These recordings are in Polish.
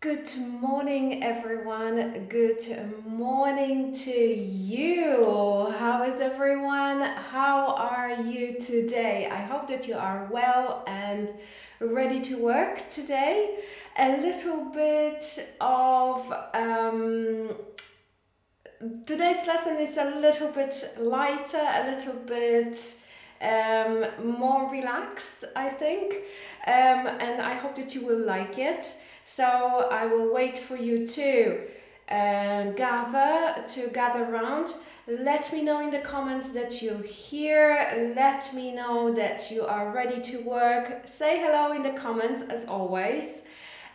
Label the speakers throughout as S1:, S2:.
S1: Good morning, everyone. Good morning to you. How is everyone? How are you today? I hope that you are well and ready to work today. A little bit of um, today's lesson is a little bit lighter, a little bit um, more relaxed, I think, um, and I hope that you will like it. So I will wait for you to uh, gather to gather around. Let me know in the comments that you're here. Let me know that you are ready to work. Say hello in the comments as always.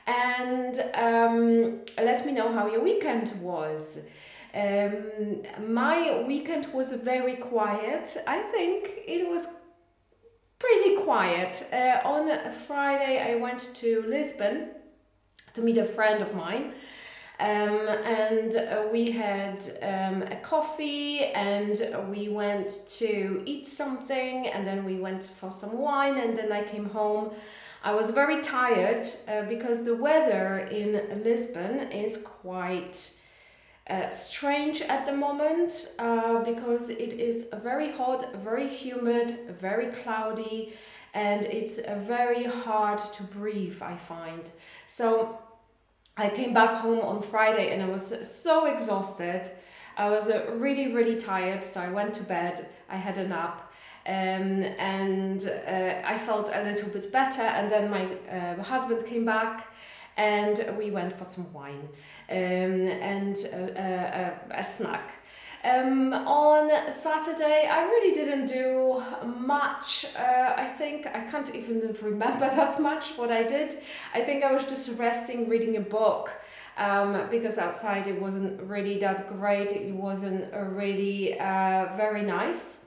S1: And um, let me know how your weekend was. Um, my weekend was very quiet. I think it was pretty quiet. Uh, on Friday, I went to Lisbon to meet a friend of mine. Um, and uh, we had um, a coffee and we went to eat something and then we went for some wine and then I came home. I was very tired uh, because the weather in Lisbon is quite uh, strange at the moment uh, because it is very hot, very humid, very cloudy, and it's uh, very hard to breathe, I find. So I came back home on Friday and I was so exhausted. I was uh, really, really tired, so I went to bed. I had a nap. Um, and uh, I felt a little bit better, and then my uh, husband came back and we went for some wine um, and a, a, a snack. Um, on Saturday, I really didn't do much. Uh, I think I can't even remember that much what I did. I think I was just resting, reading a book. Um, because outside it wasn't really that great, it wasn't really uh, very nice.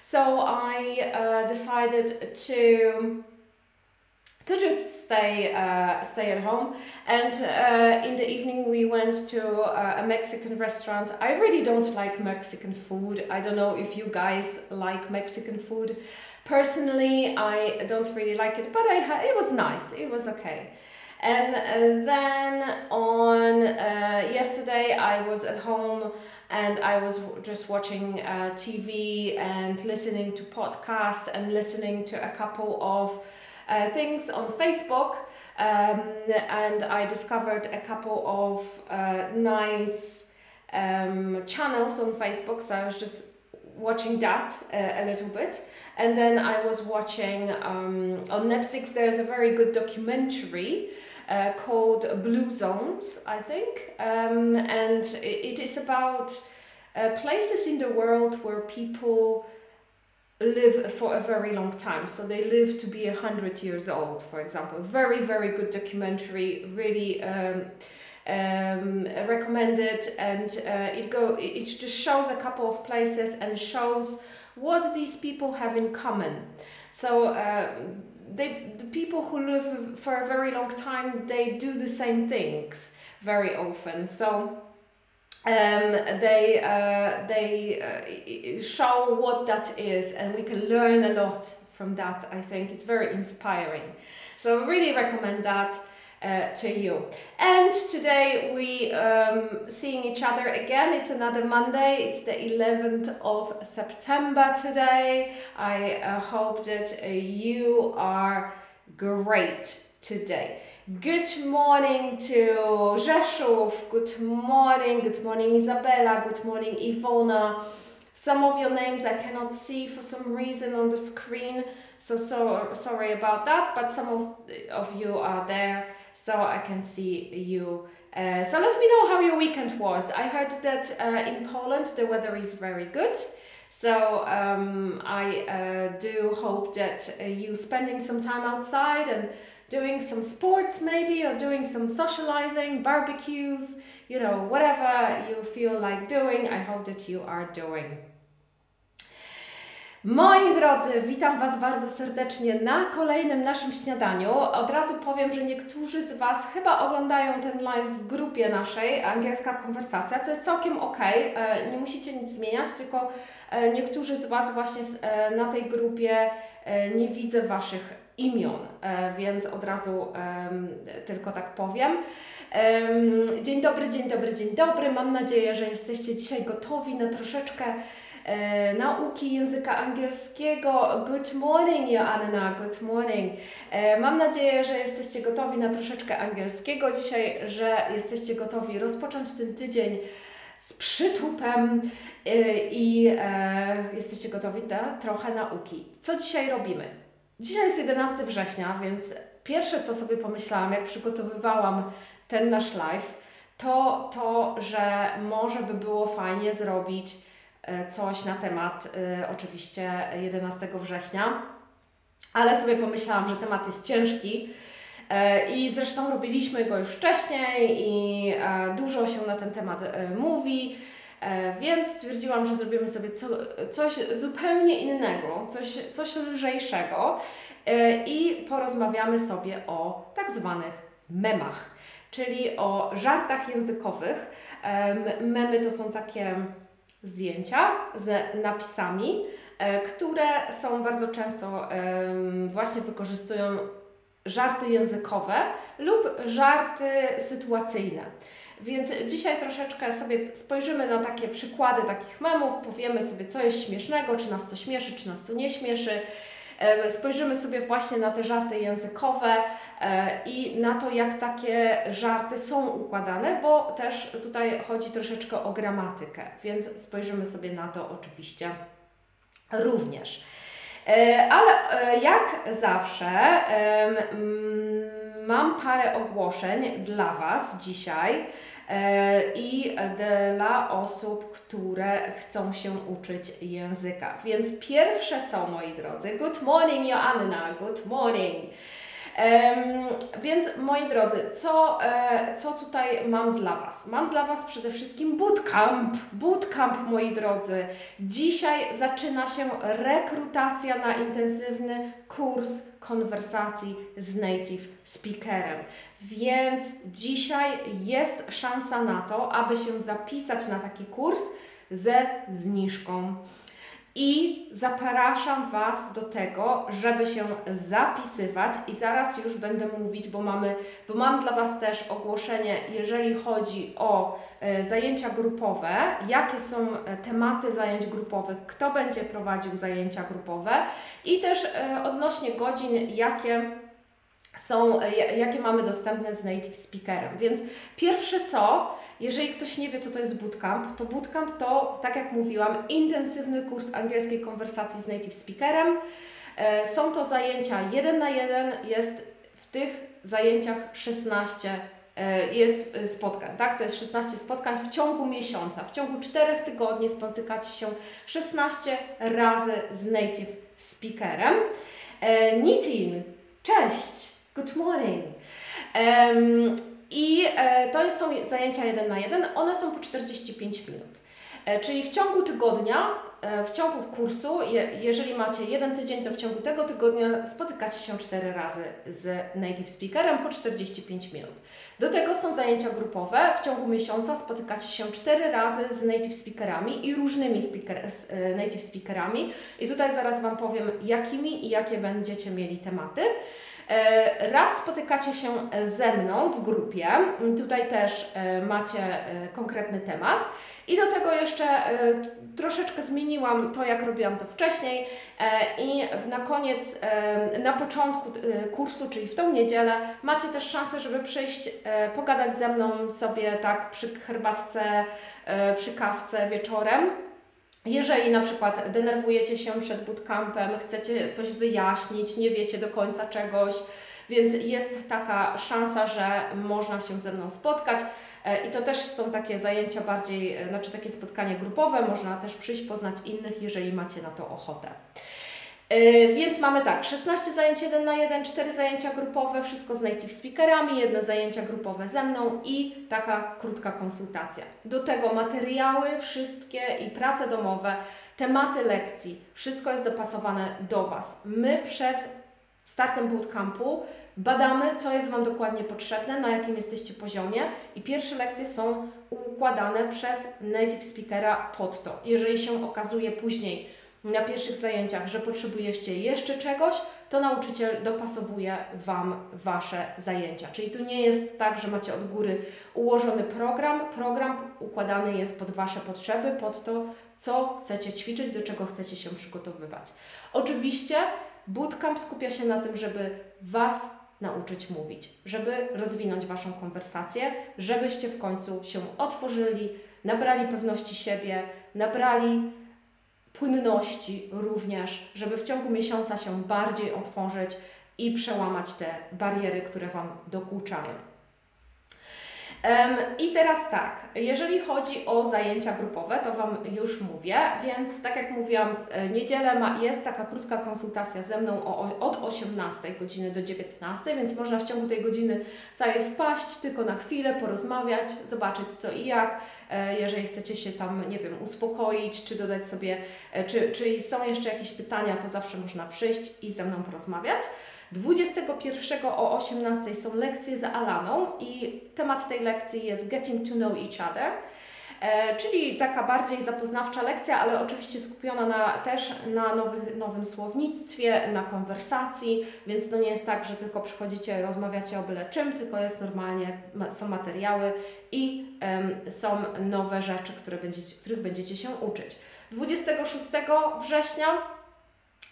S1: So I uh, decided to to just stay uh, stay at home. And uh, in the evening, we went to uh, a Mexican restaurant. I really don't like Mexican food. I don't know if you guys like Mexican food. Personally, I don't really like it, but I ha- it was nice. It was okay. And uh, then on uh, yesterday, I was at home and I was just watching uh, TV and listening to podcasts and listening to a couple of uh, things on Facebook. Um, and I discovered a couple of uh, nice um, channels on Facebook. So I was just watching that uh, a little bit. And then I was watching um, on Netflix, there's a very good documentary uh, called Blue Zones, I think. Um, and it, it is about uh, places in the world where people live for a very long time. So they live to be a hundred years old, for example. Very, very good documentary. Really um, um, recommended, and uh, it go. It just shows a couple of places and shows what these people have in common. So. Uh, they, the people who live for a very long time, they do the same things very often. So um, they uh, they uh, show what that is, and we can learn a lot from that. I think it's very inspiring. So I really recommend that. Uh, to you. And today we um, seeing each other again. It's another Monday. It's the 11th of September today. I uh, hope that uh, you are great today. Good morning to Rzeszów. Good morning. Good morning, Isabella. Good morning, Ivona. Some of your names I cannot see for some reason on the screen, so, so sorry about that. But some of, of you are there, so I can see you. Uh, so let me know how your weekend was. I heard that uh, in Poland the weather is very good. So um, I uh, do hope that uh, you spending some time outside and doing some sports maybe or doing some socializing, barbecues, you know, whatever you feel like doing, I hope that you are doing. Moi drodzy, witam Was bardzo serdecznie na kolejnym naszym śniadaniu. Od razu powiem, że niektórzy z Was chyba oglądają ten live w grupie naszej, angielska konwersacja, co jest całkiem ok. E, nie musicie nic zmieniać, tylko e, niektórzy z Was właśnie e, na tej grupie nie widzę Waszych imion, e, więc od razu tylko tak powiem. Dzień dobry, dzień dobry, dzień dobry. Mam nadzieję, że jesteście dzisiaj gotowi na troszeczkę e, nauki języka angielskiego. Good morning, Joanna, good morning. E, mam nadzieję, że jesteście gotowi na troszeczkę angielskiego dzisiaj, że jesteście gotowi rozpocząć ten tydzień z przytupem i jesteście gotowi na trochę nauki. Co dzisiaj robimy? Dzisiaj jest 11 września, więc pierwsze co sobie pomyślałam, jak przygotowywałam ten nasz live, to to, że może by było fajnie zrobić e, coś na temat e, oczywiście 11 września, ale sobie pomyślałam, że temat jest ciężki. E, I zresztą robiliśmy go już wcześniej i dużo się na ten temat mówi. E, więc stwierdziłam, że zrobimy sobie co, coś zupełnie innego, coś, coś lżejszego e, i porozmawiamy sobie o tak zwanych memach, czyli o żartach językowych. Memy to są takie zdjęcia z napisami, e, które są bardzo często właśnie wykorzystują żarty językowe lub żarty sytuacyjne. Więc dzisiaj troszeczkę sobie spojrzymy na takie przykłady takich memów, powiemy sobie, co jest śmiesznego, czy nas to śmieszy, czy nas to nie śmieszy. E, spojrzymy sobie właśnie na te żarty językowe e, i na to, jak takie żarty są układane, bo też tutaj chodzi troszeczkę o gramatykę, więc spojrzymy sobie na to oczywiście również. E, ale jak zawsze mam parę ogłoszeń dla Was dzisiaj. E, i dla osób, które chcą się uczyć języka. Więc pierwsze co, moi drodzy, good morning Joanna, good morning. Więc moi drodzy, co, e, co tutaj mam dla Was? Mam dla Was przede wszystkim bootcamp. Bootcamp, moi drodzy. Dzisiaj zaczyna się rekrutacja na intensywny kurs konwersacji z native speakerem. Więc dzisiaj jest szansa na to, aby się zapisać na taki kurs ze zniżką. I zapraszam Was do tego, żeby się zapisywać. I zaraz już będę mówić, bo mamy, bo mam dla Was też ogłoszenie, jeżeli chodzi o e, zajęcia grupowe, jakie są e, tematy zajęć grupowych, kto będzie prowadził zajęcia grupowe? I też e, odnośnie godzin, jakie są, jakie mamy dostępne z native speakerem. Więc pierwsze co, jeżeli ktoś nie wie, co to jest bootcamp, to bootcamp to, tak jak mówiłam, intensywny kurs angielskiej konwersacji z native speakerem. E, są to zajęcia jeden na jeden, jest w tych zajęciach 16 e, jest e, spotkań, tak? To jest 16 spotkań w ciągu miesiąca. W ciągu 4 tygodni spotykacie się 16 razy z native speakerem. Nitin, cześć! Good morning. Um, I e, to są zajęcia jeden na jeden. One są po 45 minut. E, czyli w ciągu tygodnia, e, w ciągu kursu, je, jeżeli macie jeden tydzień, to w ciągu tego tygodnia spotykacie się cztery razy z native speakerem po 45 minut. Do tego są zajęcia grupowe. W ciągu miesiąca spotykacie się cztery razy z native speakerami i różnymi speaker, e, native speakerami. I tutaj zaraz Wam powiem, jakimi i jakie będziecie mieli tematy. E, raz spotykacie się ze mną w grupie, tutaj też e, macie e, konkretny temat. I do tego jeszcze troszeczkę zmieniłam to, jak robiłam to wcześniej. I na koniec, na początku kursu, czyli w tą niedzielę, macie też szansę, żeby przyjść, pogadać ze mną sobie tak przy herbatce, przy kawce wieczorem. Jeżeli na przykład denerwujecie się przed bootcampem, chcecie coś wyjaśnić, nie wiecie do końca czegoś, więc jest taka szansa, że można się ze mną spotkać. E, I to też są takie zajęcia bardziej, e, znaczy takie spotkanie grupowe, można też przyjść, poznać innych, jeżeli macie na to ochotę. Yy, więc mamy tak, 16 zajęć 1 na 1, 4 zajęcia grupowe, wszystko z native speakerami, jedne zajęcia grupowe ze mną i taka krótka konsultacja. Do tego materiały wszystkie i prace domowe, tematy lekcji, wszystko jest dopasowane do Was. My przed startem bootcampu badamy, co jest Wam dokładnie potrzebne, na jakim jesteście poziomie i pierwsze lekcje są układane przez native speakera pod to. Jeżeli się okazuje później, na pierwszych zajęciach, że potrzebujecie jeszcze czegoś, to nauczyciel dopasowuje Wam Wasze zajęcia. Czyli tu nie jest tak, że macie od góry ułożony program. Program układany jest pod Wasze potrzeby, pod to, co chcecie ćwiczyć, do czego chcecie się przygotowywać. Oczywiście bootcamp skupia się na tym, żeby Was nauczyć mówić, żeby rozwinąć Waszą konwersację, żebyście w końcu się otworzyli, nabrali pewności siebie, nabrali płynności również, żeby w ciągu miesiąca się bardziej otworzyć i przełamać te bariery, które Wam dokuczają. I teraz tak, jeżeli chodzi o zajęcia grupowe, to Wam już mówię, więc tak jak mówiłam, w e, niedzielę ma, jest taka krótka konsultacja ze mną o, od 18 godziny do 19, więc można w ciągu tej godziny całej wpaść, tylko na chwilę, porozmawiać, zobaczyć co i jak, jeżeli chcecie się tam, nie wiem, uspokoić, czy dodać sobie, e, czy, czy są jeszcze jakieś pytania, to zawsze można przyjść i ze mną porozmawiać. 21 o 18 są lekcje z Alaną i temat tej lekcji jest Getting to Know Each Other. E, czyli taka bardziej zapoznawcza lekcja, ale oczywiście skupiona na, też na nowych, nowym słownictwie, na konwersacji, więc to nie jest tak, że tylko przychodzicie, rozmawiacie o byle czym, tylko jest normalnie, są materiały i są nowe rzeczy, które będziecie, których będziecie się uczyć. 26 września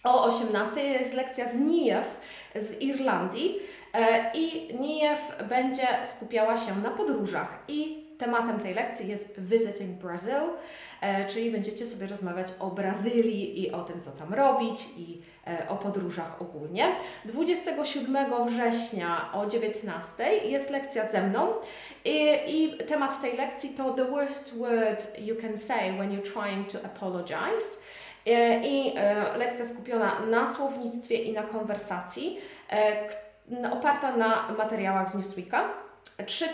S1: o 18 jest lekcja z NIEF z Irlandii e, i NIEF będzie skupiała się na podróżach i tematem tej lekcji jest Visiting Brazil, e, czyli będziecie sobie rozmawiać o Brazylii i o tym, co tam robić i e, o podróżach ogólnie. 27 września o 19 jest lekcja ze mną i, i temat tej lekcji to The worst word you can say when you're trying to apologize. E, i e, lekcja skupiona na słownictwie i na konwersacji, oparta na materiałach z Newsweeka. 3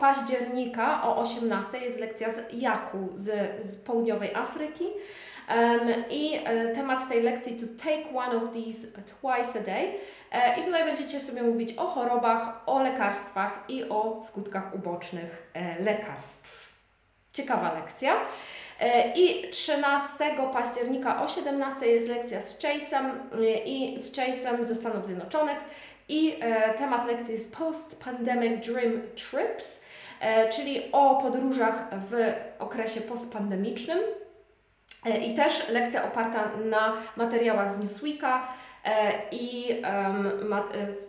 S1: października o 18 jest lekcja z Jaku z, z południowej Afryki. Um, I e, temat tej lekcji to take one of these twice a day. E, I tutaj będziecie sobie mówić o chorobach, o lekarstwach i o skutkach ubocznych e, lekarstw. Ciekawa lekcja. E, I 13 października o 17 jest lekcja z Chase'em e, i z Chase'em ze Stanów Zjednoczonych i e, temat lekcji jest Post-Pandemic Dream Trips, czyli o podróżach w okresie postpandemicznym. I też lekcja oparta na materiałach z Newsweeka, E, I ma, e,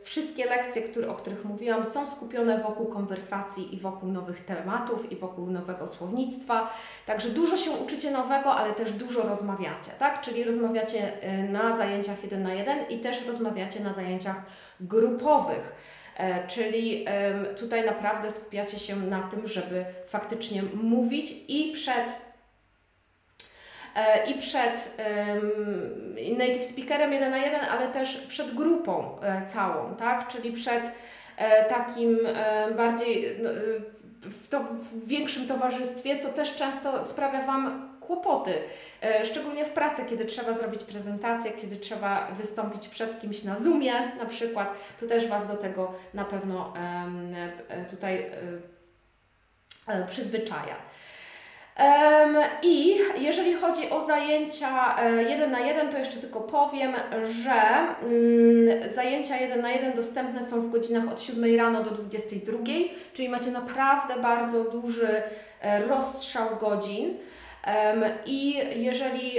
S1: wszystkie lekcje, które, o których mówiłam, są skupione wokół konwersacji i wokół nowych tematów i wokół nowego słownictwa. Także dużo się uczycie nowego, ale też dużo rozmawiacie, tak? Czyli rozmawiacie e, na zajęciach jeden na jeden i też rozmawiacie na zajęciach grupowych. Czyli tutaj naprawdę skupiacie się na tym, żeby faktycznie mówić i przed E, i przed native speakerem jeden na jeden, ale też przed grupą e, całą, tak? Czyli przed e, takim bardziej no, w, to, w większym towarzystwie, co też często sprawia Wam kłopoty, szczególnie w pracy, kiedy trzeba zrobić prezentację, kiedy trzeba wystąpić przed kimś na Zoomie na przykład, to też Was do tego na pewno tutaj przyzwyczaja. I jeżeli chodzi o zajęcia e, jeden na jeden, to jeszcze tylko powiem, że mm, zajęcia jeden na jeden dostępne są w godzinach od 7 rano do 22, czyli macie naprawdę bardzo duży e, rozstrzał godzin. I jeżeli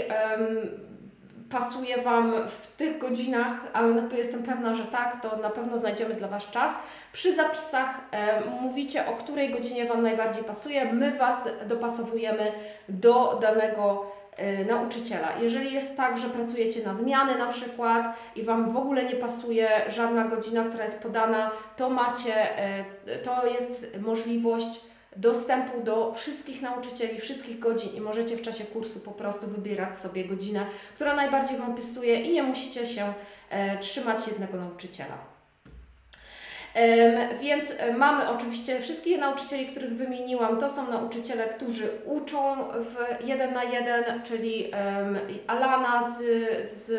S1: pasuje Wam w tych godzinach, ale jestem pewna, że tak, to na pewno znajdziemy dla Was czas. Przy zapisach mówicie, o której godzinie Wam najbardziej pasuje. My Was dopasowujemy do danego e, nauczyciela. Jeżeli jest tak, że pracujecie na zmiany na przykład i Wam w ogóle nie pasuje żadna godzina, która jest podana, to macie, e, to jest możliwość dostępu do wszystkich nauczycieli, wszystkich godzin i możecie w czasie kursu po prostu wybierać sobie godzinę, która najbardziej Wam pasuje i nie musicie się e, trzymać jednego nauczyciela. Więc e, mamy oczywiście wszystkich nauczycieli, których wymieniłam. To są nauczyciele, którzy uczą w jeden na jeden, czyli Alana z, z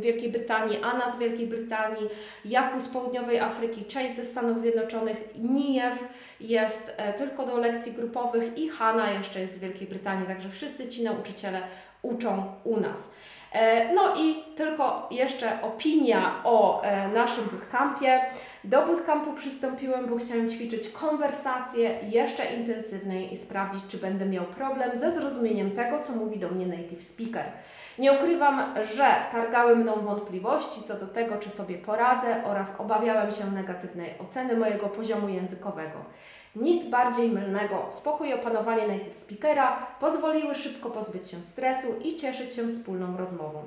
S1: Wielkiej Brytanii, Anna z Wielkiej Brytanii, Jaku z Południowej Afryki, Chase ze Stanów Zjednoczonych, Nijew jest e, tylko do lekcji grupowych i Hanna jeszcze jest z Wielkiej Brytanii, także wszyscy ci nauczyciele uczą u nas. E, no i tylko jeszcze opinia o naszym bootcampie. Do bootcampu przystąpiłem, bo chciałem ćwiczyć konwersację jeszcze intensywniej i sprawdzić, czy będę miał problem ze zrozumieniem tego, co mówi do mnie native speaker. Nie ukrywam, że targały mną wątpliwości co do tego, czy sobie poradzę oraz obawiałem się negatywnej oceny mojego poziomu językowego. Nic bardziej mylnego. Spokój i opanowanie native speakera pozwoliły szybko pozbyć się stresu i cieszyć się wspólną rozmową.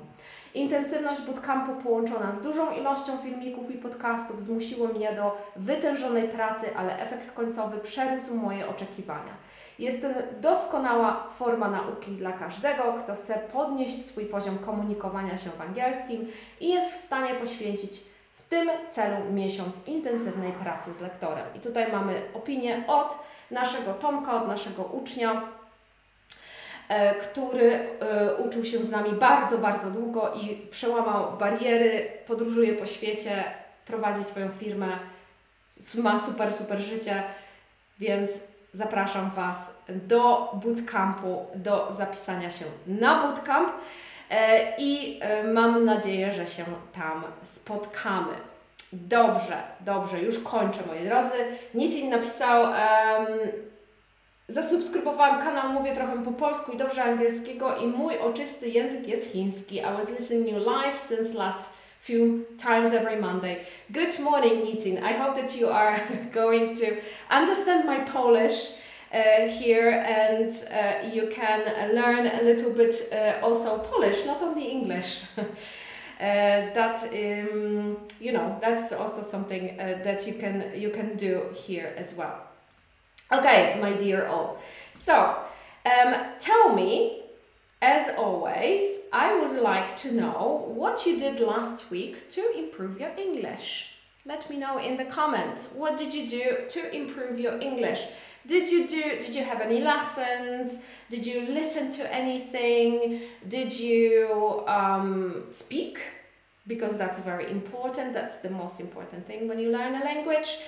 S1: Intensywność bootcampu połączona z dużą ilością filmików i podcastów zmusiło mnie do wytężonej pracy, ale efekt końcowy przerósł moje oczekiwania. Jest to doskonała forma nauki dla każdego, kto chce podnieść swój poziom komunikowania się w angielskim i jest w stanie poświęcić w tym celu miesiąc intensywnej pracy z lektorem. I tutaj mamy opinię od naszego Tomka, od naszego ucznia, który e, uczył się z nami bardzo, bardzo długo i przełamał bariery, podróżuje po świecie, prowadzi swoją firmę, ma super, super życie, więc zapraszam Was do bootcampu, do zapisania się na bootcamp e, i e, mam nadzieję, że się tam spotkamy. Dobrze, dobrze, już kończę moi drodzy. Nitin napisał, um, zasubskrybowałam kanał, mówię trochę po polsku i dobrze angielskiego i mój oczysty język jest chiński. I was listening you live since last few times every Monday. Good morning, Nitin. I hope that you are going to understand my Polish uh, here and uh, you can learn a little bit uh, also Polish, not only English. Uh, that um, you know that's also something uh, that you can you can do here as well. Okay, my dear all. So um, tell me as always, I would like to know what you did last week to improve your English. Let me know in the comments. What did you do to improve your English? Did you do did you have any lessons? Did you listen to anything? Did you um, speak? Because that's very important. That's the most important thing when you learn a language.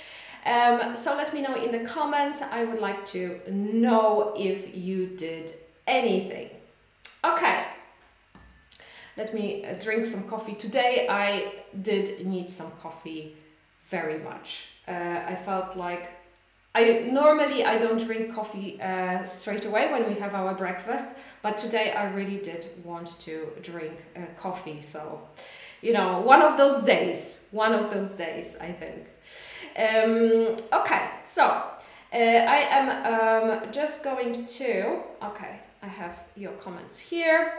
S1: Um, so let me know in the comments. I would like to know if you did anything. Okay, let me uh, drink some coffee. Today I did need some coffee very much. Uh, I felt like I normally I don't drink coffee uh, straight away when we have our breakfast, but today I really did want to drink uh, coffee. So, you know, one of those days, one of those days, I think. Um, okay, so uh, I am um, just going to okay I have your comments here.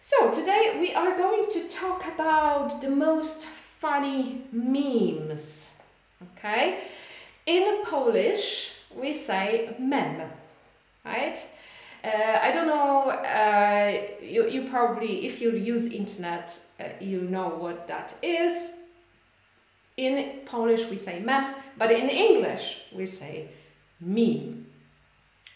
S1: So today we are going to talk about the most funny memes. Okay? In Polish we say mem, right? Uh, I don't know, uh, you, you probably, if you use internet, uh, you know what that is. In Polish we say mem, but in English we say meme.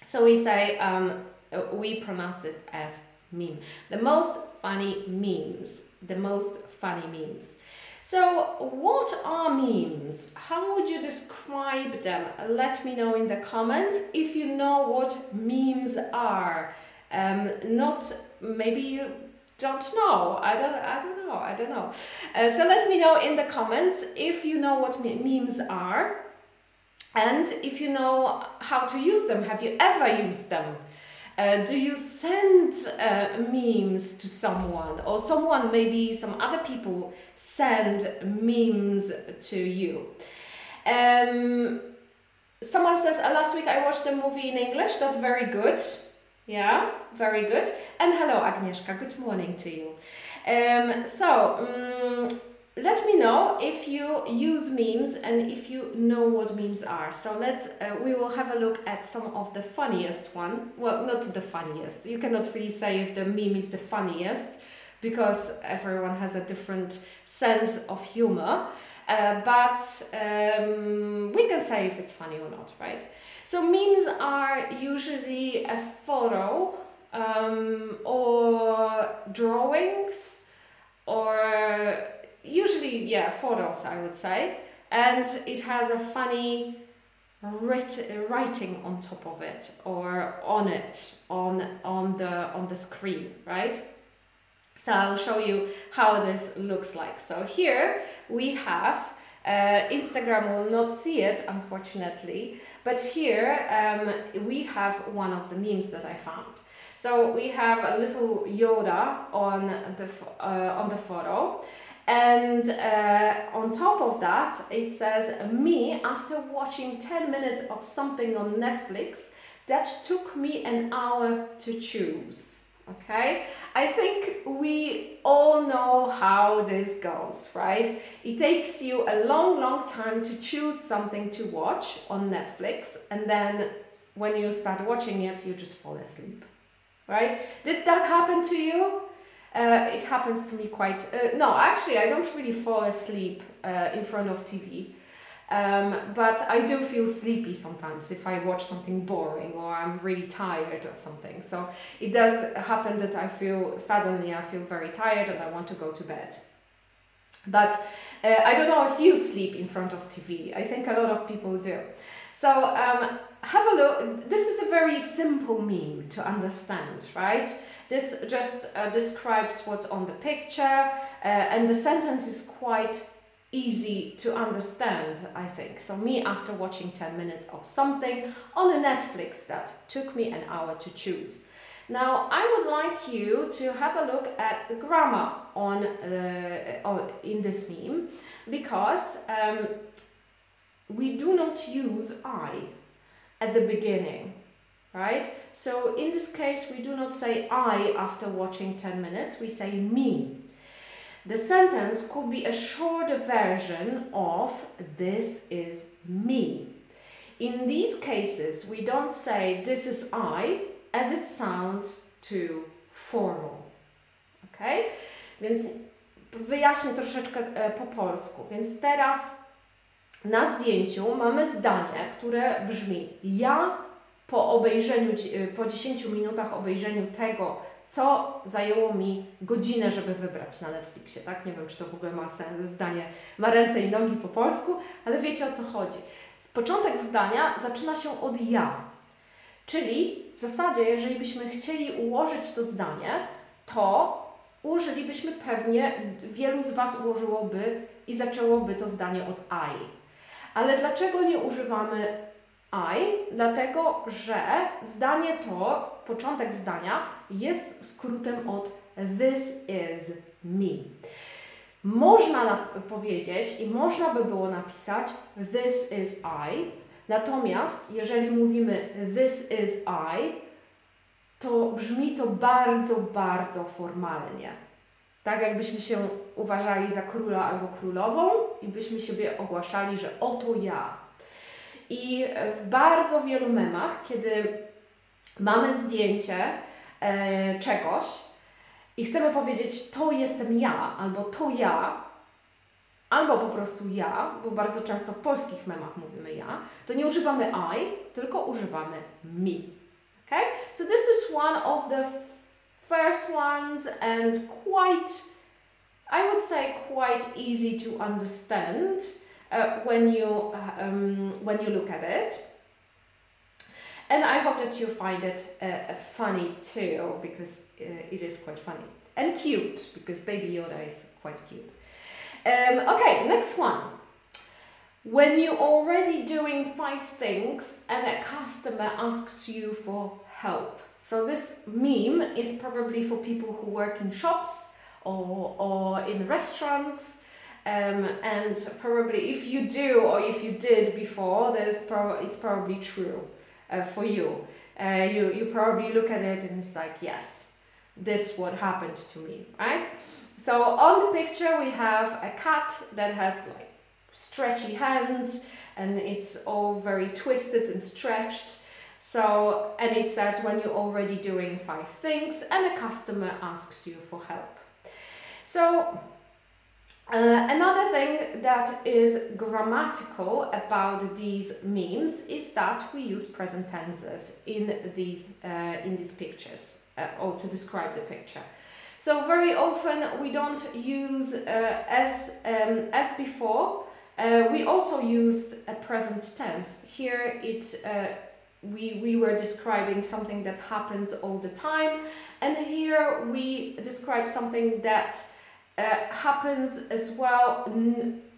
S1: So we say um, we pronounce it as meme. The most funny memes. The most funny memes. So, what are memes? How would you describe them? Let me know in the comments if you know what memes are. Um, not maybe you don't know. I don't. I don't know. I don't know. Uh, so let me know in the comments if you know what memes are, and if you know how to use them. Have you ever used them? Uh, do you send uh, memes to someone or someone maybe some other people send memes to you um, someone says uh, last week i watched a movie in english that's very good yeah very good and hello agnieszka good morning to you um, so um, let me know if you use memes and if you know what memes are. So let's uh, we will have a look at some of the funniest one. Well, not the funniest. You cannot really say if the meme is the funniest because everyone has a different sense of humor. Uh, but um, we can say if it's funny or not, right? So memes are usually a photo um, or drawings or usually yeah photos I would say and it has a funny writ- writing on top of it or on it on on the on the screen right So I'll show you how this looks like. So here we have, uh, Instagram will not see it unfortunately, but here um, we have one of the memes that I found. So we have a little Yoda on the, uh, on the photo and uh, on top of that it says me after watching 10 minutes of something on Netflix that took me an hour to choose. Okay, I think we all know how this goes, right? It takes you a long, long time to choose something to watch on Netflix, and then when you start watching it, you just fall asleep right? Did that happen to you? Uh, it happens to me quite. Uh, no, actually, I don't really fall asleep uh, in front of TV. Um, but I do feel sleepy sometimes if I watch something boring or I'm really tired or something. So it does happen that I feel suddenly I feel very tired and I want to go to bed. But uh, I don't know if you sleep in front of TV. I think a lot of people do. So um, have a look. This is a very simple meme to understand, right? This just uh, describes what's on the picture, uh, and the sentence is quite easy to understand, I think. So, me after watching 10 minutes of something on a Netflix that took me an hour to choose. Now, I would like you to have a look at the grammar on, uh, on in this meme because um, we do not use I at the beginning, right? So in this case, we do not say I after watching 10 minutes, we say me. The sentence could be a shorter version of this is me. In these cases, we don't say this is I as it sounds too formal. Ok? Więc wyjaśnię troszeczkę po polsku. Więc teraz na zdjęciu mamy zdanie, które brzmi: Ja po obejrzeniu, y, po 10 minutach obejrzeniu tego, co zajęło mi godzinę, żeby wybrać na Netflixie, tak? Nie wiem, czy to w ogóle ma sens, zdanie ma ręce i nogi po polsku, ale wiecie o co chodzi. Początek zdania zaczyna się od ja. Czyli w zasadzie, jeżeli byśmy chcieli ułożyć to zdanie, to ułożylibyśmy pewnie, wielu z Was ułożyłoby i zaczęłoby to zdanie od I. Ale dlaczego nie używamy I? Dlatego, że zdanie to, początek zdania, jest skrótem od this is me. Można powiedzieć i można by było napisać this is I, natomiast jeżeli mówimy this is I, to brzmi to bardzo, bardzo formalnie. Tak jakbyśmy się uważali za króla albo królową i byśmy siebie ogłaszali, że oto ja. I w bardzo wielu memach, kiedy mamy zdjęcie e, czegoś i chcemy powiedzieć to jestem ja, albo to ja, albo po prostu ja, bo bardzo często w polskich memach mówimy ja, to nie używamy I, tylko używamy me. Okay? So this is one of the first ones and quite, I would say, quite easy to understand uh, when you um, when you look at it. And I hope that you find it uh, funny too, because uh, it is quite funny and cute. Because Baby Yoda is quite cute. Um, okay, next one. When you're already doing five things and a customer asks you for help. So this meme is probably for people who work in shops or, or in restaurants. Um, and probably if you do or if you did before, there's pro- it's probably true uh, for you. Uh, you. You probably look at it and it's like, yes, this what happened to me, right? So on the picture we have a cat that has like stretchy hands and it's all very twisted and stretched so, and it says when you're already doing five things and a customer asks you for help. So, uh, another thing that is grammatical about these memes is that we use present tenses in these uh, in these pictures uh, or to describe the picture. So very often we don't use uh, as um, as before. Uh, we also used a present tense. Here it we, we were describing something that happens all the time, and here we describe something that uh, happens as well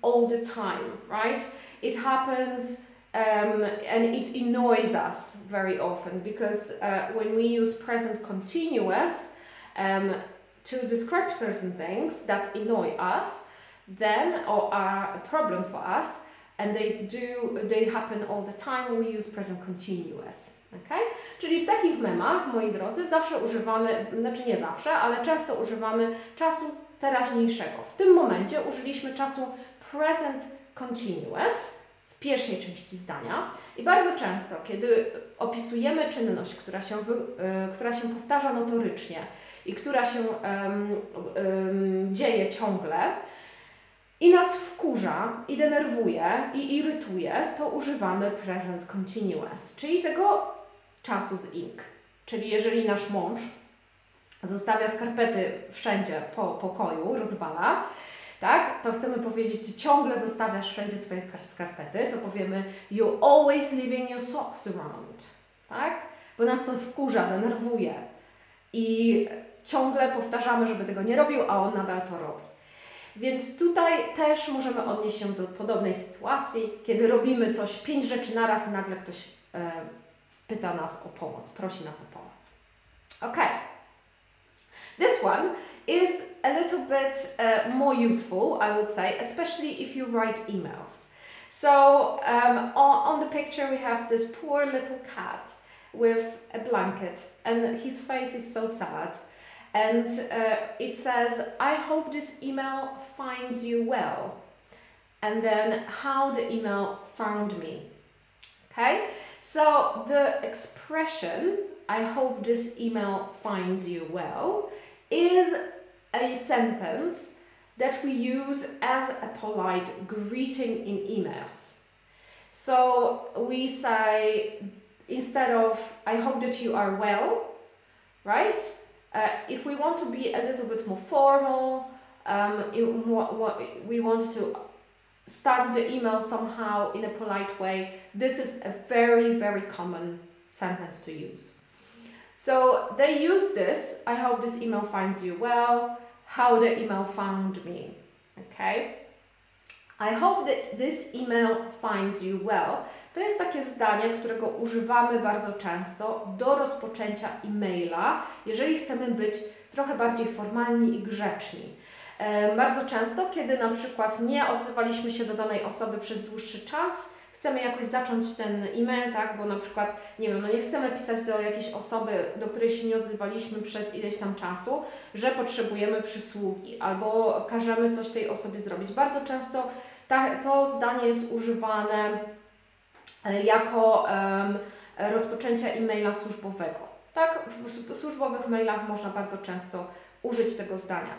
S1: all the time, right? It happens um, and it annoys us very often because uh, when we use present continuous um, to describe certain things that annoy us, then or are a problem for us, and they do, they happen all the time, we use present continuous. Okay? Czyli w takich memach, moi drodzy, zawsze używamy, znaczy nie zawsze, ale często używamy czasu teraźniejszego. W tym momencie użyliśmy czasu present continuous w pierwszej części zdania i bardzo często, kiedy opisujemy czynność, która się, wy, y, która się powtarza notorycznie i która się um, um, dzieje ciągle, i nas wkurza, i denerwuje, i irytuje, to używamy present continuous, czyli tego czasu z ink. Czyli jeżeli nasz mąż zostawia skarpety wszędzie po pokoju, rozwala, tak, to chcemy powiedzieć, ciągle zostawiasz wszędzie swoje skarpety, to powiemy you're always leaving your socks around, tak? Bo nas to wkurza, denerwuje i ciągle powtarzamy, żeby tego nie robił, a on nadal to robi. Więc tutaj też możemy odnieść się do podobnej sytuacji, kiedy robimy coś, pięć rzeczy naraz i nagle ktoś e, pyta nas o pomoc, prosi nas o pomoc. Ok. This one is a little bit uh, more useful, I would say, especially if you write emails. So um, on, on the picture we have this poor little cat with a blanket and his face is so sad. And uh, it says, I hope this email finds you well. And then how the email found me. Okay, so the expression, I hope this email finds you well, is a sentence that we use as a polite greeting in emails. So we say, instead of, I hope that you are well, right? Uh, if we want to be a little bit more formal, um, we want to start the email somehow in a polite way, this is a very, very common sentence to use. So they use this, I hope this email finds you well, how the email found me, okay? I hope that this email finds you well. To jest takie zdanie, którego używamy bardzo często do rozpoczęcia e-maila, jeżeli chcemy być trochę bardziej formalni i grzeczni. Bardzo często, kiedy na przykład nie odzywaliśmy się do danej osoby przez dłuższy czas, chcemy jakoś zacząć ten e-mail, tak, bo na przykład, nie wiem, no nie chcemy pisać do jakiejś osoby, do której się nie odzywaliśmy przez ileś tam czasu, że potrzebujemy przysługi albo każemy coś tej osobie zrobić. Bardzo często ta, to zdanie jest używane e, jako um, rozpoczęcia e-maila służbowego. Tak, w służbowych mailach można bardzo często użyć tego zdania.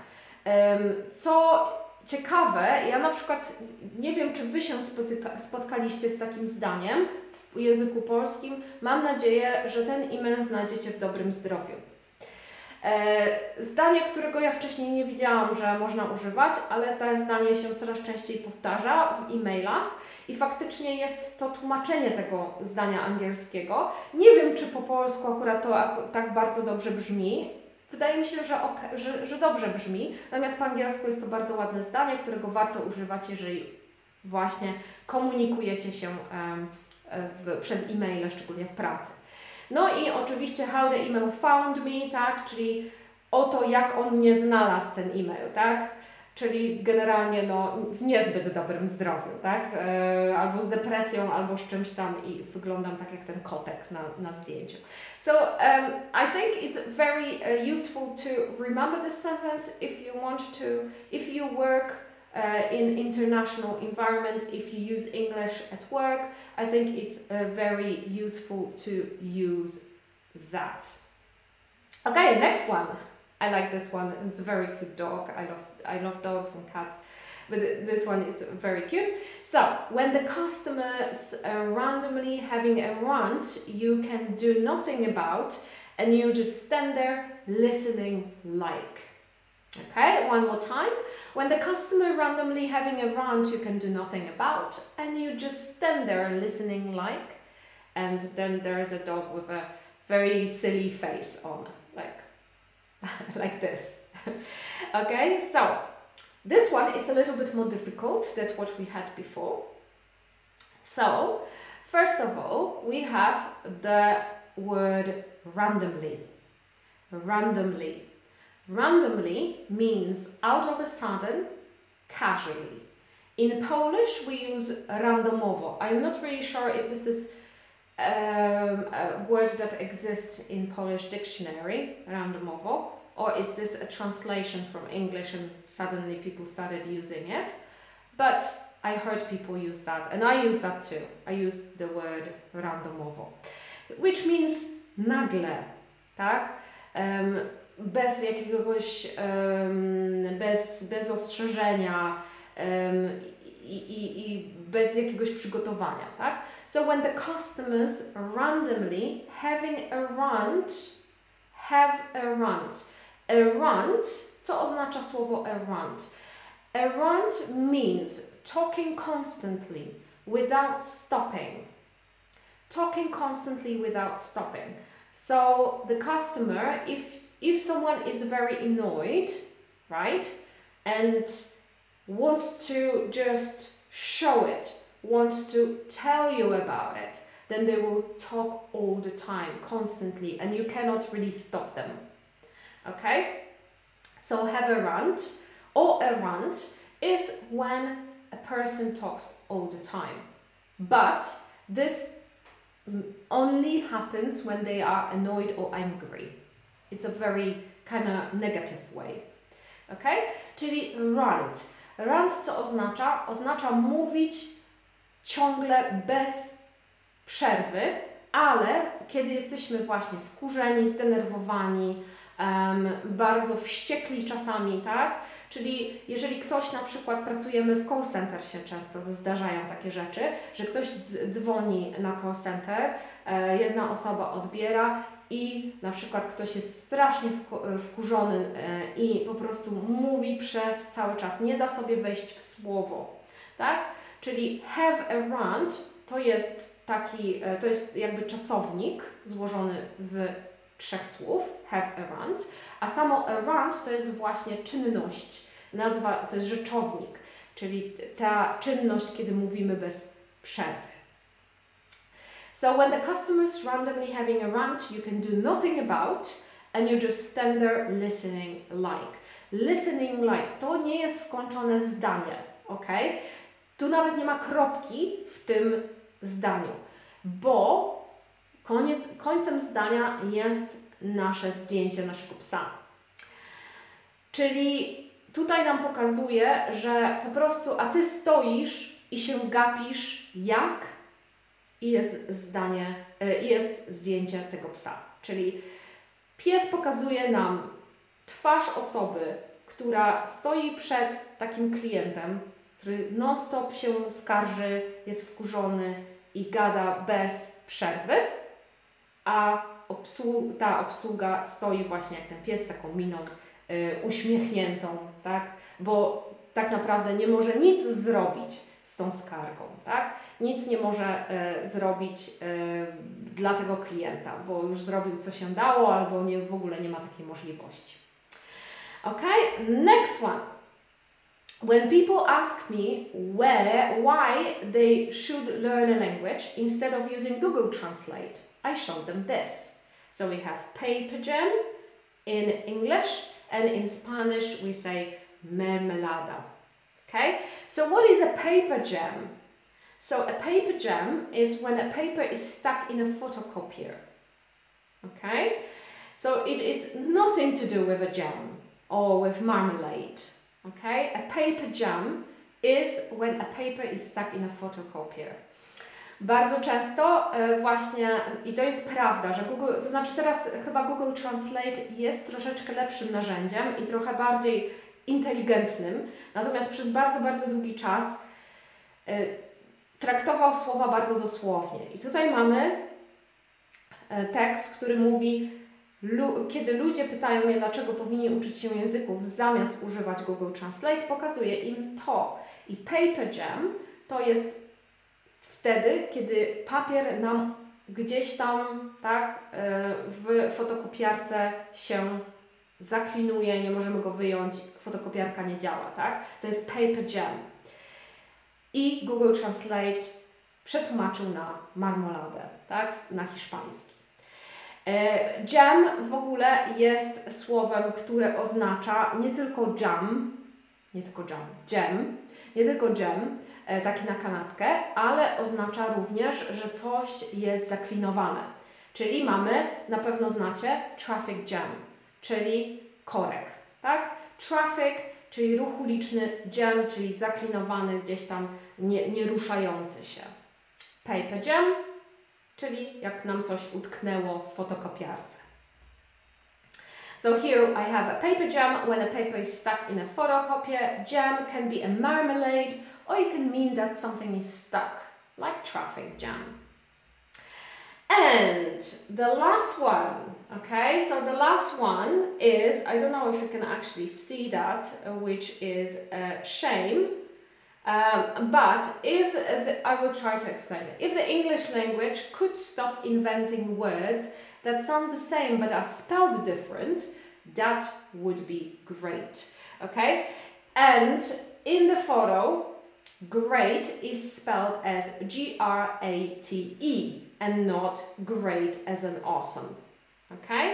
S1: Um, co ciekawe, ja na przykład nie wiem, czy Wy się spotyka, spotkaliście z takim zdaniem w języku polskim. Mam nadzieję, że ten e-mail znajdziecie w dobrym zdrowiu. E, zdanie, którego ja wcześniej nie widziałam, że można używać, ale to zdanie się coraz częściej powtarza w e-mailach i faktycznie jest to tłumaczenie tego zdania angielskiego. Nie wiem, czy po polsku akurat to tak bardzo dobrze brzmi. Wydaje mi się, że, że, że dobrze brzmi, natomiast po angielsku jest to bardzo ładne zdanie, którego warto używać, jeżeli właśnie komunikujecie się w, przez e-maile, szczególnie w pracy. No i oczywiście how the email found me, tak, czyli o to, jak on nie znalazł ten e-mail, tak? Czyli generalnie no, w niezbyt dobrym zdrowiu, tak? E, albo z depresją, albo z czymś tam i wyglądam tak jak ten kotek na, na zdjęciu. So um, I think it's very uh, useful to remember this sentence if you want to, if you work uh, in international environment if you use English at work I think it's uh, very useful to use that okay next one I like this one. It's a very cute dog. I love I love dogs and cats. But this one is very cute. So when the customers are randomly having a rant you can do nothing about and you just stand there listening like. Okay, one more time. When the customer randomly having a rant you can do nothing about and you just stand there listening like and then there is a dog with a very silly face on, like this. okay, so this one is a little bit more difficult than what we had before. So, first of all, we have the word randomly. Randomly. Randomly means out of a sudden, casually. In Polish, we use randomowo. I'm not really sure if this is um, a word that exists in Polish dictionary, randomowo, or is this a translation from English and suddenly people started using it? But I heard people use that, and I use that too. I use the word randomowo, which means nagle, tak? Um, bez jakiegoś, um, bez, bez ostrzeżenia um, i, i, bez jakiegoś przygotowania, tak? So when the customers randomly having a rant, have a rant. A rant, co oznacza słowo a rant? A rant means talking constantly without stopping. Talking constantly without stopping. So the customer, if if someone is very annoyed, right, and wants to just show it, wants to tell you about it, then they will talk all the time, constantly, and you cannot really stop them. Okay? So have a rant or a rant is when a person talks all the time. But this only happens when they are annoyed or angry. It's a very kind of negative way. Okay? Czyli rant. Rant co oznacza? Oznacza mówić ciągle bez przerwy, ale kiedy jesteśmy właśnie wkurzeni, zdenerwowani, um, bardzo wściekli czasami, tak? Czyli jeżeli ktoś na przykład pracujemy w call center się często zdarzają takie rzeczy, że ktoś dzwoni na call center, e, jedna osoba odbiera i na przykład ktoś jest strasznie wkurzony e, i po prostu mówi przez cały czas, nie da sobie wejść w słowo, tak? Czyli have a rant to jest taki, e, to jest jakby czasownik złożony z trzech słów, have a rant, a samo a rant to jest właśnie czynność, nazwa to jest rzeczownik, czyli ta czynność, kiedy mówimy bez przerwy. So when the customer is randomly having a rant you can do nothing about and you just stand there listening like. Listening like to nie jest skończone zdanie, ok? Tu nawet nie ma kropki w tym zdaniu, bo koniec, końcem zdania jest nasze zdjęcie naszego psa. Czyli tutaj nam pokazuje, że po prostu, a ty stoisz i się gapisz jak i jest zdanie, e, jest zdjęcie tego psa. Czyli pies pokazuje nam twarz osoby, która stoi przed takim klientem, który non-stop się skarży, jest wkurzony i gada bez przerwy, a obsłu ta obsługa stoi właśnie jak ten pies, taką miną y, uśmiechniętą, tak? Bo tak naprawdę nie może nic zrobić z tą skargą, tak? Nic nie może y, zrobić y, dla tego klienta, bo już zrobił co się dało, albo nie, w ogóle nie ma takiej możliwości. Ok, next one. When people ask me where, why they should learn a language instead of using Google Translate, I show them this. So we have paper jam in English and in Spanish we say mermelada. Okay, so what is a paper jam? So a paper jam is when a paper is stuck in a photocopier. Okay, so it is nothing to do with a jam or with marmalade. Okay, a paper jam is when a paper is stuck in a photocopier. Bardzo często e, właśnie, i to jest prawda, że Google, to znaczy teraz chyba Google Translate jest troszeczkę lepszym narzędziem i trochę bardziej inteligentnym, natomiast przez bardzo, bardzo długi czas e, traktował słowa bardzo dosłownie. I tutaj mamy e, tekst, który mówi, kiedy ludzie pytają mnie, dlaczego powinni uczyć się języków zamiast używać Google Translate, pokazuje im to. I Paper Jam to jest wtedy, kiedy papier nam gdzieś tam, tak, e, w fotokopiarce się zaklinuje, nie możemy go wyjąć, fotokopiarka nie działa, tak? To jest paper jam. I Google Translate przetłumaczył na marmoladę, tak? Na hiszpański. E, jam w ogóle jest słowem, które oznacza nie tylko jam, nie tylko jam, jam, nie tylko jam, e, taki na kanapkę, ale oznacza również, że coś jest zaklinowane. Czyli mamy, na pewno znacie, traffic jam, czyli korek, tak? Traffic, czyli ruch uliczny, jam, czyli zaklinowany, gdzieś tam nie, nie ruszający się. Paper jam, czyli jak nam coś utknęło w fotokopiarce. So here I have a paper jam. When a paper is stuck in a photocopier, jam can be a marmalade or it can mean that something is stuck, like traffic jam. And the last one, okay, so the last one is, I don't know if you can actually see that, uh, which is uh, shame. Um, but if the, I will try to explain it. If the English language could stop inventing words that sound the same but are spelled different, that would be great. Okay? And in the photo, great is spelled as G R A T E and not great as an awesome. Okay?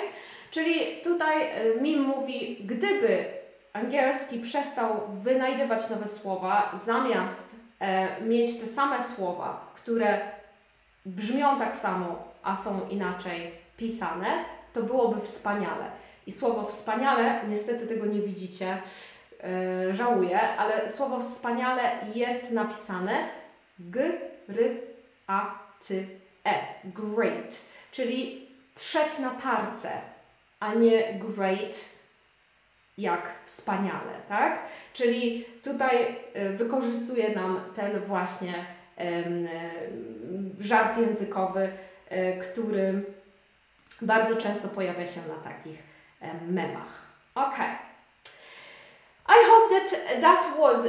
S1: Czyli tutaj y, Mim mówi, gdyby angielski przestał wynajdywać nowe słowa, zamiast e, mieć te same słowa, które brzmią tak samo, a są inaczej pisane, to byłoby wspaniale. I słowo wspaniale, niestety tego nie widzicie, e, żałuję, ale słowo wspaniale jest napisane g, r, a, t, e. Great. Czyli trzeć na tarce, a nie great jak wspaniale, tak? Czyli tutaj y, wykorzystuje nam ten właśnie żart językowy, y, który bardzo często pojawia się na takich memach. Ok. I hope that that was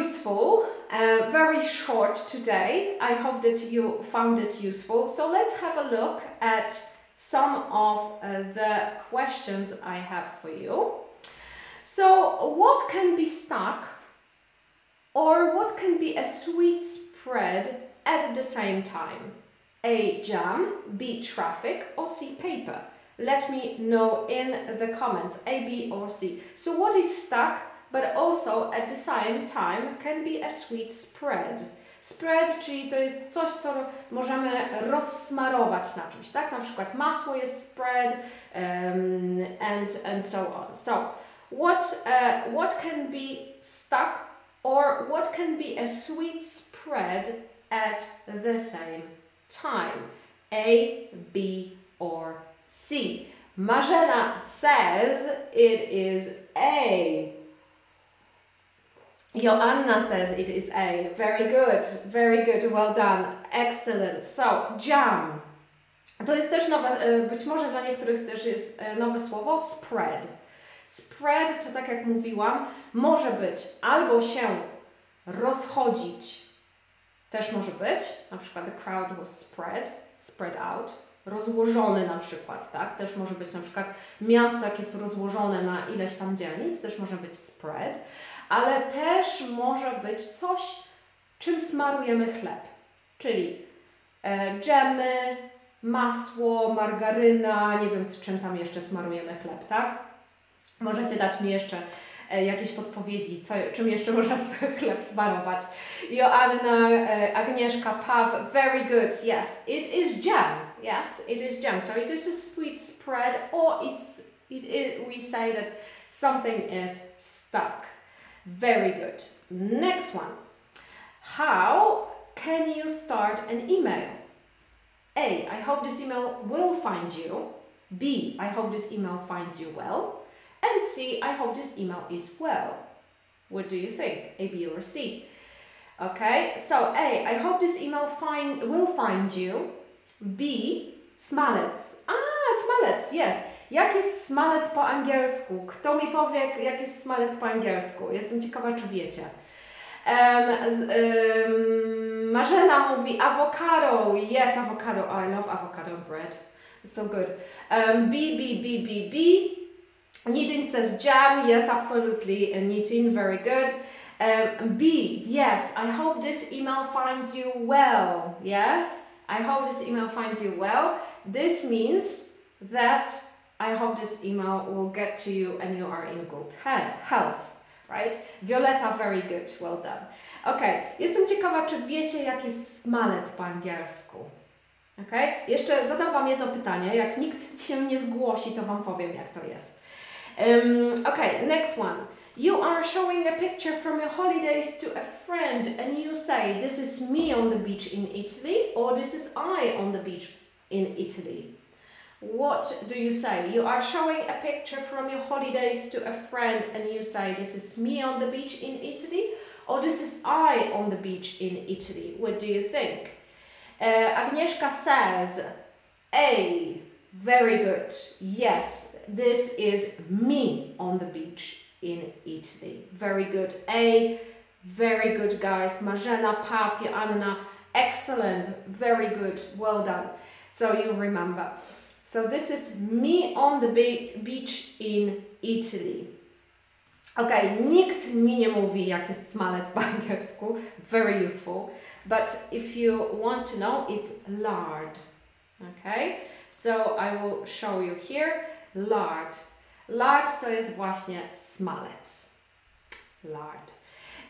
S1: useful. Uh, very short today. I hope that you found it useful. So let's have a look at some of uh, the questions I have for you. So, what can be stuck or what can be a sweet spread at the same time? A jam, B traffic, or C paper? Let me know in the comments, A, B, or C. So, what is stuck but also at the same time can be a sweet spread? Spread, czyli to jest coś, co możemy rozsmarować na czymś, tak? Na przykład masło jest spread um, and, and so on. So, what, uh, what can be stuck or what can be a sweet spread at the same time? A, B, or C. Marzena says it is A. Joanna says it is A. Very good, very good, well done, excellent. So, jam. To jest też nowe, być może dla niektórych też jest nowe słowo, spread. Spread to tak jak mówiłam, może być albo się rozchodzić, też może być, na przykład the crowd was spread, spread out, rozłożony na przykład, tak? Też może być na przykład miasto, jak jest rozłożone na ileś tam dzielnic, też może być spread, ale też może być coś, czym smarujemy chleb, czyli e, dżemy, masło, margaryna, nie wiem czym tam jeszcze smarujemy chleb, tak? Możecie dać mi jeszcze e, jakieś podpowiedzi, co, czym jeszcze można chleb smarować. Joanna, e, Agnieszka, Paw, very good, yes. It is jam, yes, it is jam. So it is a sweet spread or it's, it, it, we say that something is stuck. Very good. Next one. How can you start an email? A. I hope this email will find you. B. I hope this email finds you well. And C, I hope this email is well. What do you think? A, B, or C? Okay, so A, I hope this email find, will find you. B, smalec. Ah, smalec, yes. Jak jest smalec po angielsku? Kto mi powie, jak jest smalec po angielsku? Jestem ciekawa, czy wiecie. Um, z, um, Marzena mówi avocado. Yes, avocado. Oh, I love avocado bread. It's so good. Um, B, B, B, B, B. Nitin says jam. Yes, absolutely. And Nitin, very good. Um, B, yes, I hope this email finds you well. Yes, I hope this email finds you well. This means that I hope this email will get to you and you are in good health, right? Violetta, very good, well done. Ok, jestem ciekawa, czy wiecie, jaki jest smalec po angielsku. Ok, jeszcze zadam Wam jedno pytanie. Jak nikt się nie zgłosi, to Wam powiem, jak to jest. Um, ok, next one. You are showing a picture from your holidays to a friend and you say, This is me on the beach in Italy, or this is I on the beach in Italy. What do you say? You are showing a picture from your holidays to a friend and you say, This is me on the beach in Italy, or this is I on the beach in Italy. What do you think? Uh, Agnieszka says, A, very good. Yes, this is me on the beach in Italy. Very good. A, very good, guys. Marzena, Pafia, Anna, excellent. Very good. Well done. So you remember. So this is me on the be beach in Italy. Ok, nikt mi nie mówi, jak jest smalec po angielsku. Very useful. But if you want to know, it's lard. Okay, so I will show you here. Lard. Lard to jest właśnie smalec. Lard.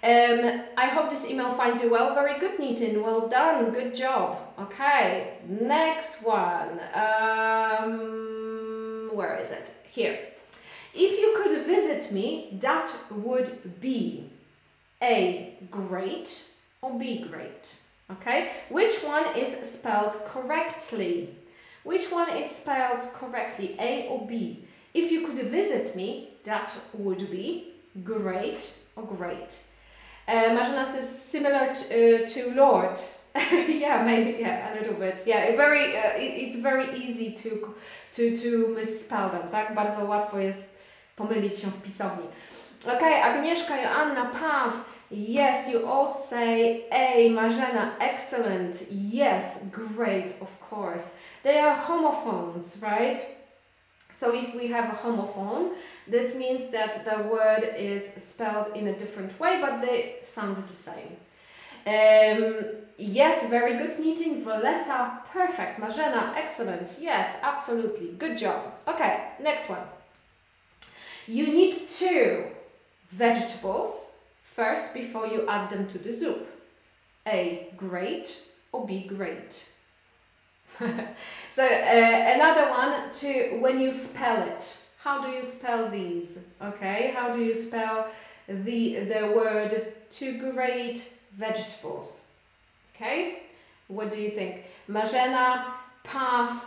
S1: Um, I hope this email finds you well. Very good, Nitin. Well done. Good job. Okay, next one. Um, where is it? Here. If you could visit me, that would be A. Great or B. Great. Okay, which one is spelled correctly? Which one is spelled correctly, A or B? If you could visit me, that would be great or great. Uh, Marzena says similar to, uh, to Lord. yeah, maybe yeah, a little bit. Yeah, very. Uh, it, it's very easy to to to misspell them. Tak, bardzo łatwo jest pomylić się w pisowni. Okay, Agnieszka, Joanna, Paw. Yes, you all say A. Marzena, excellent. Yes, great, of course. They are homophones, right? So if we have a homophone, this means that the word is spelled in a different way, but they sound the same. Um, yes, very good knitting. Violetta, perfect. Marzena, excellent. Yes, absolutely. Good job. Okay, next one. You need two vegetables first before you add them to the soup. A, great, or B, great. so uh, another one to when you spell it. How do you spell these? Okay, how do you spell the the word to grate vegetables? Okay, what do you think? Marzena, Path,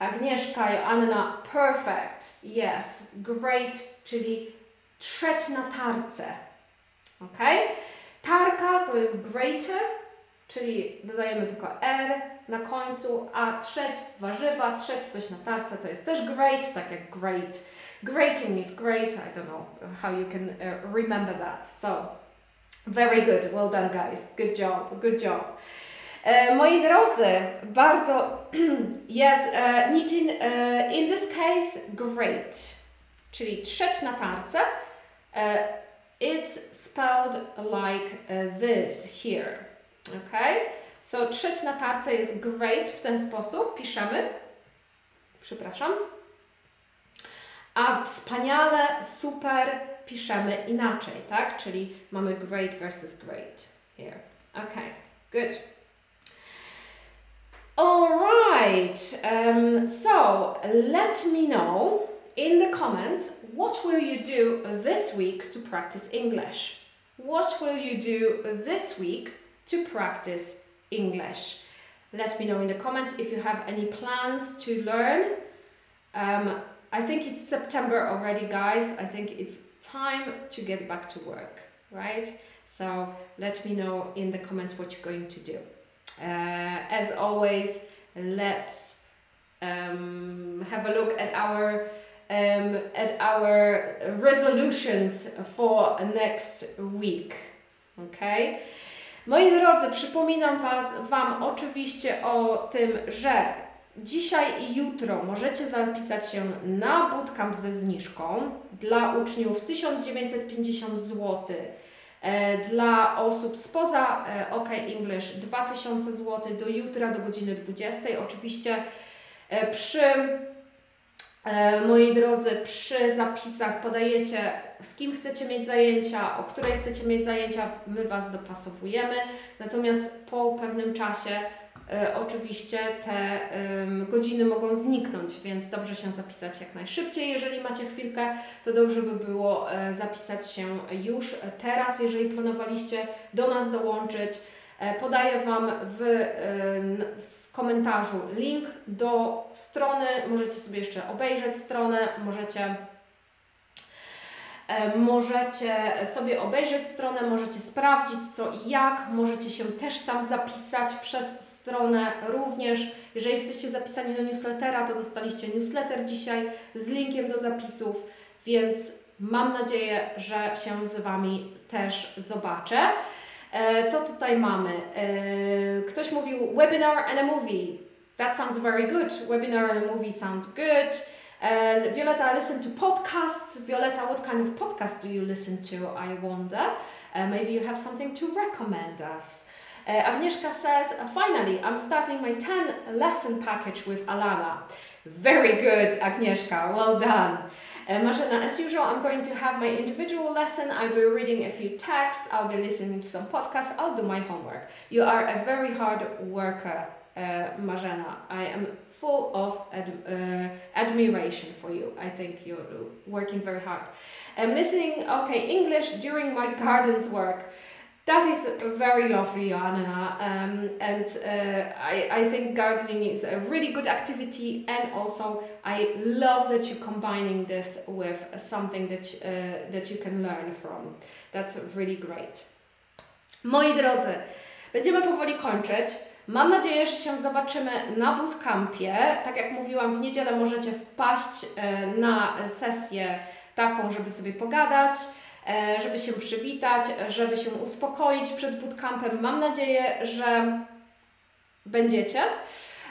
S1: Agnieszka, Anna, perfect. Yes, great, czyli trzeć na tarce. Okay? Tarka to jest greater, czyli dodajemy tylko R na końcu, a trzeć warzywa, trzeć coś na tarce to jest też great, tak jak great. Grating is great, I don't know how you can uh, remember that. So, very good, well done guys, good job, good job. E, moi drodzy, bardzo yes, uh, knitting uh, in this case great, czyli trzeć na tarce. It's spelled like this here. Okay? So trzeć na tarce jest great w ten sposób. Piszemy. Przepraszam. A wspaniale, super piszemy inaczej, tak? Czyli mamy great versus great here. Okay, good. Alright, um, so let me know in the comments what will you do this week to practice English? What will you do this week to practice English. Let me know in the comments if you have any plans to learn. Um, I think it's September already, guys. I think it's time to get back to work, right? So let me know in the comments what you're going to do. Uh, as always, let's um, have a look at our um, at our resolutions for next week. Okay. Moi drodzy, przypominam was, Wam oczywiście o tym, że dzisiaj i jutro możecie zapisać się na bootcamp ze zniżką dla uczniów 1950 zł. E, dla osób spoza e, OK English 2000 zł do jutra do godziny 20. Oczywiście e, przy moi drodzy, przy zapisach podajecie z kim chcecie mieć zajęcia, o której chcecie mieć zajęcia, my Was dopasowujemy. Natomiast po pewnym czasie e, oczywiście te godziny mogą zniknąć, więc dobrze się zapisać jak najszybciej. Jeżeli macie chwilkę, to dobrze by było e, zapisać się już teraz, jeżeli planowaliście do nas dołączyć. E, podaję Wam w, w komentarzu link do strony. Możecie sobie jeszcze obejrzeć stronę, możecie E, możecie sobie obejrzeć stronę, możecie sprawdzić co i jak, możecie się też tam zapisać przez stronę również. Jeżeli jesteście zapisani do newslettera, to dostaliście newsletter dzisiaj z linkiem do zapisów, więc mam nadzieję, że się z Wami też zobaczę. Co tutaj mamy? Ktoś mówił webinar and a movie. That sounds very good. Webinar and a movie sound good. Uh, Violetta, I listen to podcasts. Violetta, what kind of podcasts do you listen to? I wonder. Uh, maybe you have something to recommend us. Uh, Agnieszka says, finally, I'm starting my 10 lesson package with Alana. Very good, Agnieszka, well done. Uh, as usual, I'm going to have my individual lesson. I'll be reading a few texts, I'll be listening to some podcasts, I'll do my homework. You are a very hard worker, uh. I am full of ad, uh, admiration for you. I think you're working very hard. I'm listening, okay, English during my gardens work. That is very lovely, Anna. Um, and uh, I, I think gardening is a really good activity, and also I love that you're combining this with something that, uh, that you can learn from. That's really great. Moi drodzy, będziemy powoli kończyć. Mam nadzieję, że się zobaczymy na bootcampie. Tak jak mówiłam, w niedzielę możecie wpaść e, na sesję taką, żeby sobie pogadać, żeby się przywitać, żeby się uspokoić przed bootcampem. Mam nadzieję, że będziecie.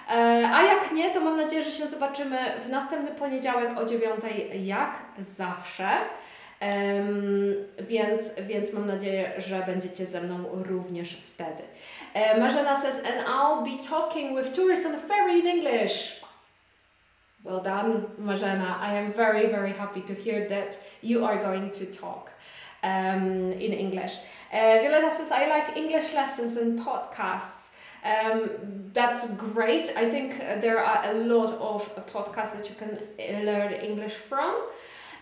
S1: E, a jak nie, to mam nadzieję, że się zobaczymy w następny poniedziałek o 9 jak zawsze. Więc, więc mam nadzieję, że będziecie ze mną również wtedy. Uh, Marzena says, and I'll be talking with tourists on the ferry in English. Well done, Marzena. I am very, very happy to hear that you are going to talk um, in English. Uh, Violetta says, I like English lessons and podcasts. Um, that's great. I think there are a lot of podcasts that you can learn English from.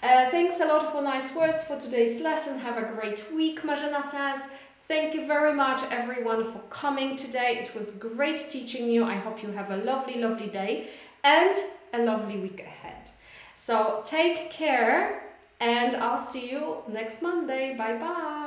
S1: Uh, thanks a lot for nice words for today's lesson. Have a great week, Marzena says. Thank you very much, everyone, for coming today. It was great teaching you. I hope you have a lovely, lovely day and a lovely week ahead. So take care, and I'll see you next Monday. Bye bye.